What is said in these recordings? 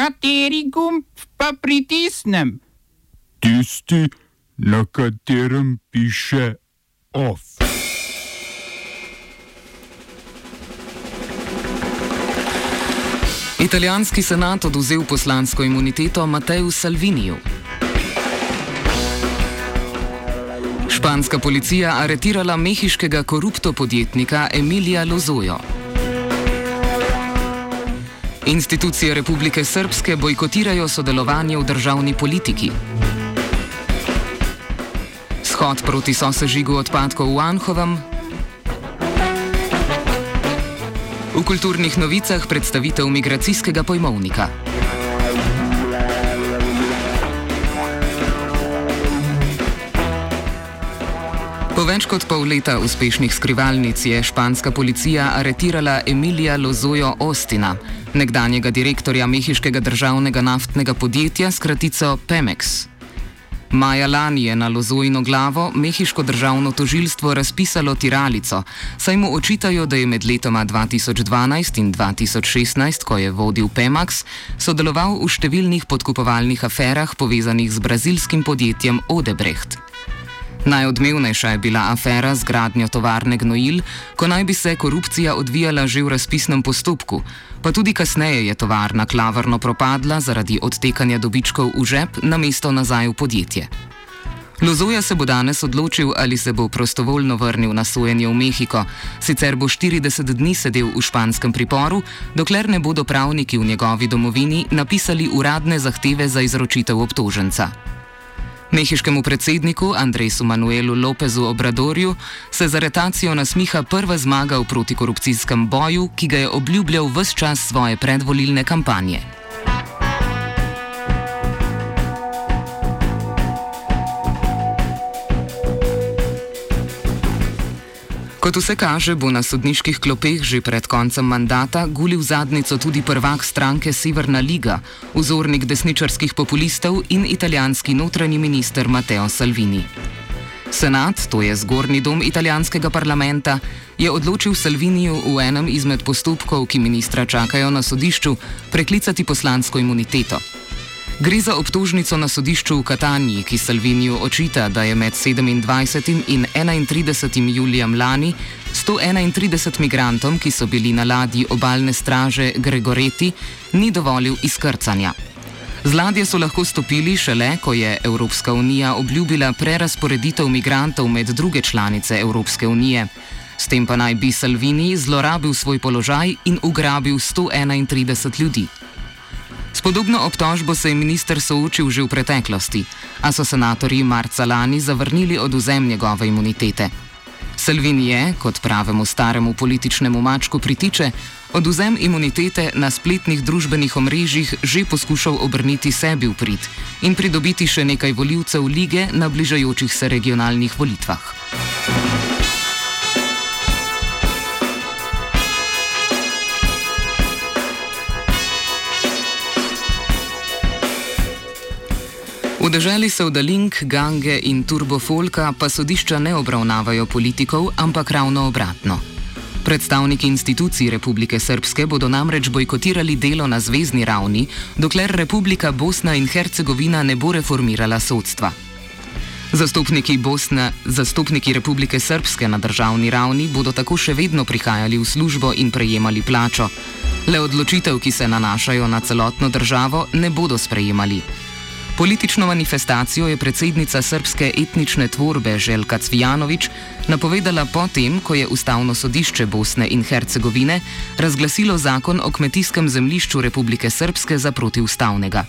Kateri gumb pa pritisnem? Tisti, na katerem piše OF. Italijanski senat oduzel poslansko imuniteto Mateju Salviniju. Španska policija aretirala mehiškega koruptopodjetnika Emilija Lozojo. Institucije Republike Srpske bojkotirajo sodelovanje v državni politiki. Shod proti sosežigu odpadkov v Anhovem. V kulturnih novicah predstavitev migracijskega pojmovnika. Po več kot pol leta uspešnih skrivalnic je španska policija aretirala Emilija Lozojo Ostina, nekdanjega direktorja mehiškega državnega naftnega podjetja s kratico Pemex. Maja lani je na Lozojino glavo mehiško državno tožilstvo razpisalo tiralico, saj mu očitajo, da je med letoma 2012 in 2016, ko je vodil Pemex, sodeloval v številnih podkupovalnih aferah povezanih z brazilskim podjetjem Odebrecht. Najodmevnejša je bila afera z gradnjo tovarne gnojil, ko naj bi se korupcija odvijala že v razpisnem postopku, pa tudi kasneje je tovarna klavrno propadla zaradi odtekanja dobičkov v žep na mesto nazaj v podjetje. Lozoja se bo danes odločil, ali se bo prostovoljno vrnil na sojenje v Mehiko, sicer bo 40 dni sedel v španskem priporu, dokler ne bodo pravniki v njegovi domovini napisali uradne zahteve za izročitev obtoženca. Mehiškemu predsedniku Andresu Manuelu Lopezu Obradorju se z aretacijo nasmiha prva zmaga v protikorupcijskem boju, ki ga je obljubljal vse čas svoje predvolilne kampanje. Kot vse kaže, bo na sodniških klopeh že pred koncem mandata gulil zadnico tudi prvak stranke Severna Liga, vzornik desničarskih populistov in italijanski notranji minister Matteo Salvini. Senat, to je zgornji dom italijanskega parlamenta, je odločil Salviniju v enem izmed postopkov, ki ministra čakajo na sodišču, preklicati poslansko imuniteto. Gre za obtožnico na sodišču v Katanji, ki Salviniju očita, da je med 27. in 31. julijem lani 131 migrantom, ki so bili na ladji obalne straže Gregoreti, ni dovolil izkrcanja. Z ladje so lahko stopili šele, ko je Evropska unija obljubila prerasporeditev migrantov med druge članice Evropske unije. S tem pa naj bi Salvini zlorabil svoj položaj in ugrabil 131 ljudi. S podobno obtožbo se je minister soočil že v preteklosti, a so senatorji marca lani zavrnili oduzem njegove imunitete. Salvini je, kot pravemu staremu političnemu mačku pritiče, oduzem imunitete na spletnih družbenih omrežjih že poskušal obrniti sebi v prid in pridobiti še nekaj voljivcev lige na bližajočih se regionalnih volitvah. V državi Saudalink, Gange in Turbofolka pa sodišča ne obravnavajo politikov, ampak ravno obratno. Predstavniki institucij Republike Srpske bodo namreč bojkotirali delo na zvezdni ravni, dokler Republika Bosna in Hercegovina ne bo reformirala sodstva. Zastopniki, Bosne, zastopniki Republike Srpske na državni ravni bodo tako še vedno prihajali v službo in prejemali plačo. Le odločitev, ki se nanašajo na celotno državo, ne bodo sprejemali. Politično manifestacijo je predsednica srpske etnične tvorbe Željka Cvijanovič napovedala potem, ko je Ustavno sodišče Bosne in Hercegovine razglasilo zakon o kmetijskem zemljišču Republike Srpske za protiustavnega.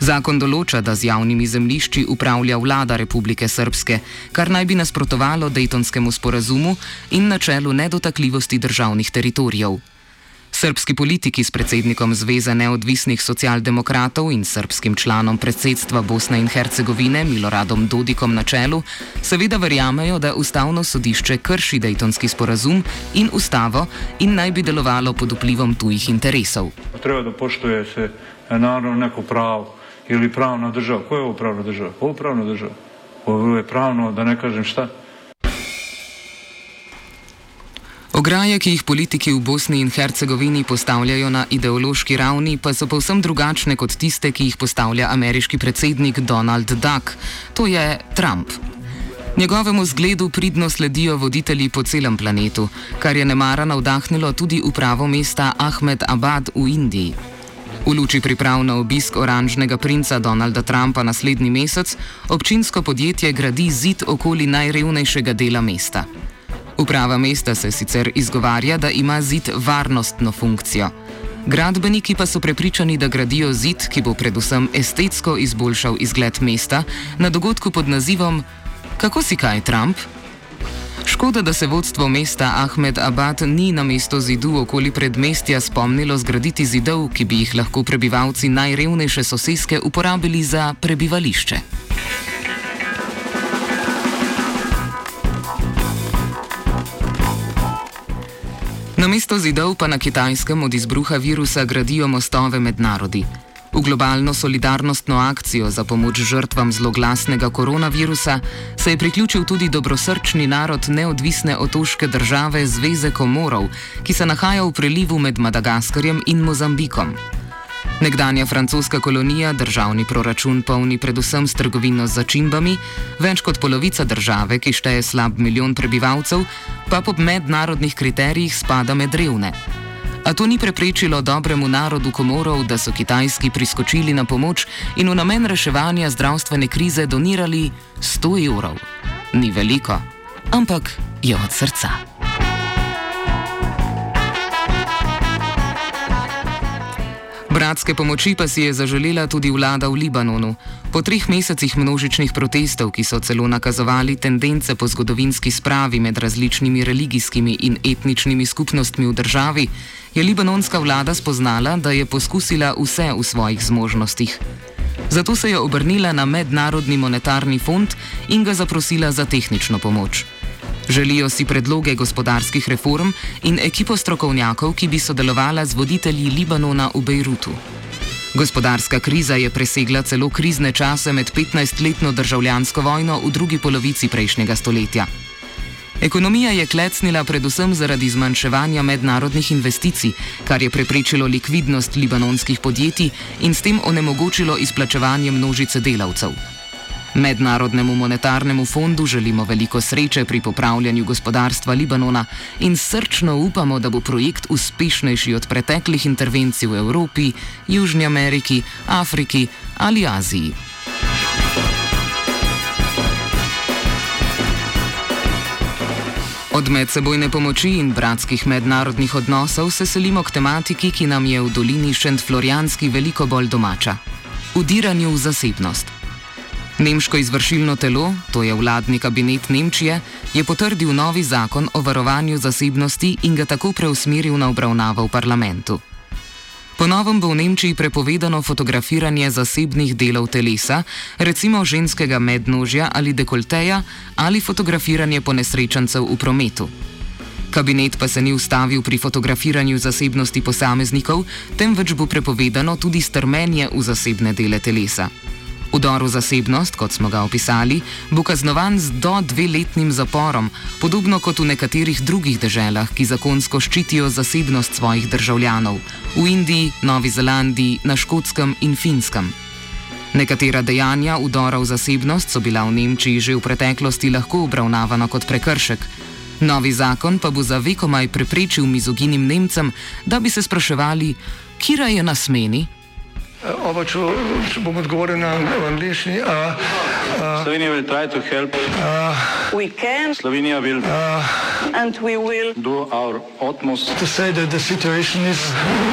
Zakon določa, da z javnimi zemljišči upravlja vlada Republike Srpske, kar naj bi nasprotovalo Dejtonskemu sporazumu in načelu nedotakljivosti državnih teritorijev. Srpski politiki s predsednikom Zveze neodvisnih socialdemokratov in srpskim članom predsedstva Bosne in Hercegovine Miloradom Dodikom na čelu seveda verjamejo, da ustavno sodišče krši Dejtonski sporazum in ustavo in naj bi delovalo pod vplivom tujih interesov. Treba da poštuje se naravno neko pravo ili pravna država. Koja je ovo pravna država? Ovo je pravna država. Ovo je pravno, da ne kažem šta. Ograje, ki jih politiki v Bosni in Hercegovini postavljajo na ideološki ravni, pa so povsem drugačne kot tiste, ki jih postavlja ameriški predsednik Donald Duck, to je Trump. Njegovemu zgledu pridno sledijo voditelji po celem planetu, kar je nemara navdahnilo tudi upravo mesta Ahmed Abad v Indiji. V luči priprav na obisk oranžnega princa Donalda Trumpa naslednji mesec, občinsko podjetje gradi zid okoli najrevnejšega dela mesta. Uprava mesta se sicer izgovarja, da ima zid varnostno funkcijo. Gradbeniki pa so prepričani, da gradijo zid, ki bo predvsem estetsko izboljšal izgled mesta, na dogodku pod nazivom Kako si kaj, Trump? Škoda, da se vodstvo mesta Ahmed Abad ni na mesto zidu okoli predmestja spomnilo zgraditi zidov, ki bi jih lahko prebivalci najrevnejše soseske uporabili za prebivališče. Na mesto zidov pa na kitajskem od izbruha virusa gradijo mostove med narodi. V globalno solidarnostno akcijo za pomoč žrtvam zloglasnega koronavirusa se je priključil tudi dobrosrčni narod neodvisne otoške države Zveze Komorov, ki se nahaja v prelivu med Madagaskarjem in Mozambikom. Nekdanja francoska kolonija državni proračun polni predvsem s trgovino z začimbami, več kot polovica države, ki šteje slab milijon prebivalcev, pa po mednarodnih kriterijih spada med revne. A to ni preprečilo dobremu narodu komorov, da so Kitajski priskočili na pomoč in v namen reševanja zdravstvene krize donirali 100 evrov. Ni veliko, ampak je od srca. Bratske pomoči pa si je zaželela tudi vlada v Libanonu. Po treh mesecih množičnih protestov, ki so celo nakazovali tendence po zgodovinski spravi med različnimi religijskimi in etničnimi skupnostmi v državi, je libanonska vlada spoznala, da je poskusila vse v svojih zmožnostih. Zato se je obrnila na Mednarodni monetarni fond in ga zaprosila za tehnično pomoč. Želijo si predloge gospodarskih reform in ekipo strokovnjakov, ki bi sodelovala z voditelji Libanona v Bejrutu. Gospodarska kriza je presegla celo krizne čase med 15-letno državljansko vojno v drugi polovici prejšnjega stoletja. Ekonomija je klecnila predvsem zaradi zmanjševanja mednarodnih investicij, kar je preprečilo likvidnost libanonskih podjetij in s tem onemogočilo izplačevanje množice delavcev. Mednarodnemu monetarnemu fondu želimo veliko sreče pri popravljanju gospodarstva Libanona in srčno upamo, da bo projekt uspešnejši od preteklih intervencij v Evropi, Južni Ameriki, Afriki ali Aziji. Od medsebojne pomoči in bratskih mednarodnih odnosov se selimo k tematiki, ki nam je v dolini Šentflorijanski veliko bolj domača: udiranju v zasebnost. Nemško izvršilno telo, to je vladni kabinet Nemčije, je potrdil novi zakon o varovanju zasebnosti in ga tako preusmeril na obravnavo v parlamentu. Ponovem bo v Nemčiji prepovedano fotografiranje zasebnih delov telesa, recimo ženskega mednožja ali dekolteja, ali fotografiranje ponesrečencev v prometu. Kabinet pa se ni ustavil pri fotografiranju zasebnosti posameznikov, temveč bo prepovedano tudi strmenje v zasebne dele telesa. Udor v zasebnost, kot smo ga opisali, bo kaznovan z do dveletnim zaporom, podobno kot v nekaterih drugih deželah, ki zakonsko ščitijo zasebnost svojih državljanov - v Indiji, Novi Zelandiji, na Škotskem in Finskem. Nekatera dejanja udora v zasebnost so bila v Nemčiji že v preteklosti lahko obravnavana kot prekršek. Novi zakon pa bo za vekomaj preprečil mizoginim Nemcem, da bi se spraševali, kira je na smeni. Oba, če, če bom odgovoril na angliški. Slovenija will try to help. Uh, we can. Slovenija will. Uh, and we will. Do our utmost. To say that the situation is.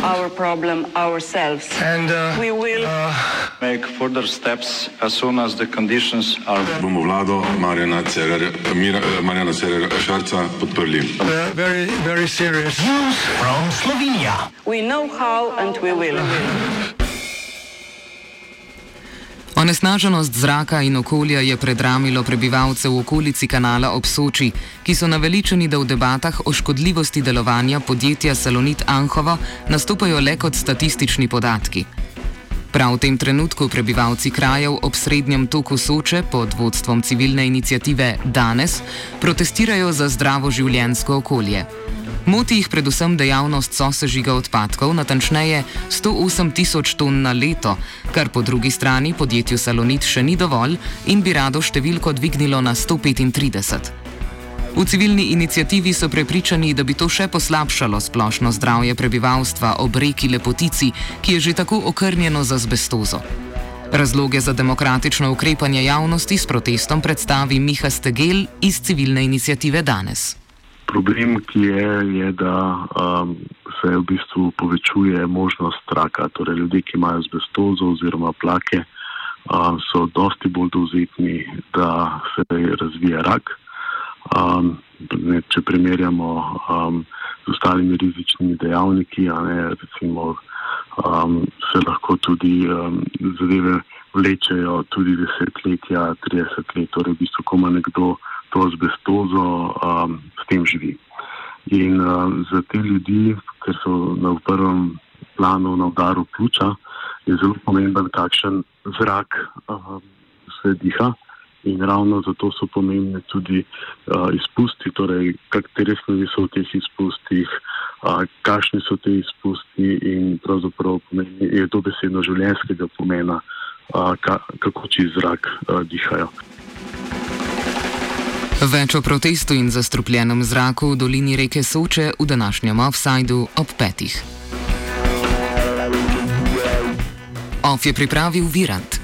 Our problem ourselves. And uh, we will. Uh, make further steps as soon as the conditions are. Bomo vlado Marjana Cererja, Marjana Cererja Šarca podprli. Very, very serious. News from Slovenia. We know how and we will. Onesnaženost zraka in okolja je predramilo prebivalce v okolici kanala ob Soči, ki so naveličeni, da v debatah o škodljivosti delovanja podjetja Salonit Anhovo nastopajo le kot statistični podatki. Prav v tem trenutku prebivalci krajev ob srednjem toku Soče pod vodstvom civilne inicijative Danes protestirajo za zdravo življensko okolje. Moti jih predvsem dejavnost sosežiga odpadkov, natančneje 108 tisoč ton na leto, kar po drugi strani podjetju Salonit še ni dovolj in bi rado številko dvignilo na 135. V civilni inicijativi so prepričani, da bi to še poslabšalo splošno zdravje prebivalstva ob reki Lepotici, ki je že tako okrnjeno z azbestozo. Razloge za demokratično ukrepanje javnosti s protestom predstavi Miha Stegel iz civilne inicijative danes. Problem, ki je, je da um, se v bistvu povečuje možnost raka. Torej, ljudje, ki imajo azbestozo oziroma plake, um, so dosti bolj dovzetni, da se razvije rak. Um, ne, če primerjamo um, z ostalimi rizičnimi dejavniki, ne, recimo, um, se lahko tudi um, zadeve vlečejo tudi desetletja, 30 let, torej v bistvu, ko ima nekdo to azbestozo, um, tem živi. In um, za te ljudi, ker so na prvem planu na udaru pljuča, je zelo pomemben, kakšen zrak um, se diha. In ravno zato so pomembne tudi uh, izpusti, torej katere snovi so v teh izpustih, uh, kakšni so te izpusti in pravzaprav pomeni, je to besedno življenjskega pomena, uh, ka, kako čist zrak uh, dihajo. Več o protestu in zastrupljenem zraku v dolini reke Soče v današnjem offsajdu ob petih. Off je pripravil Virant.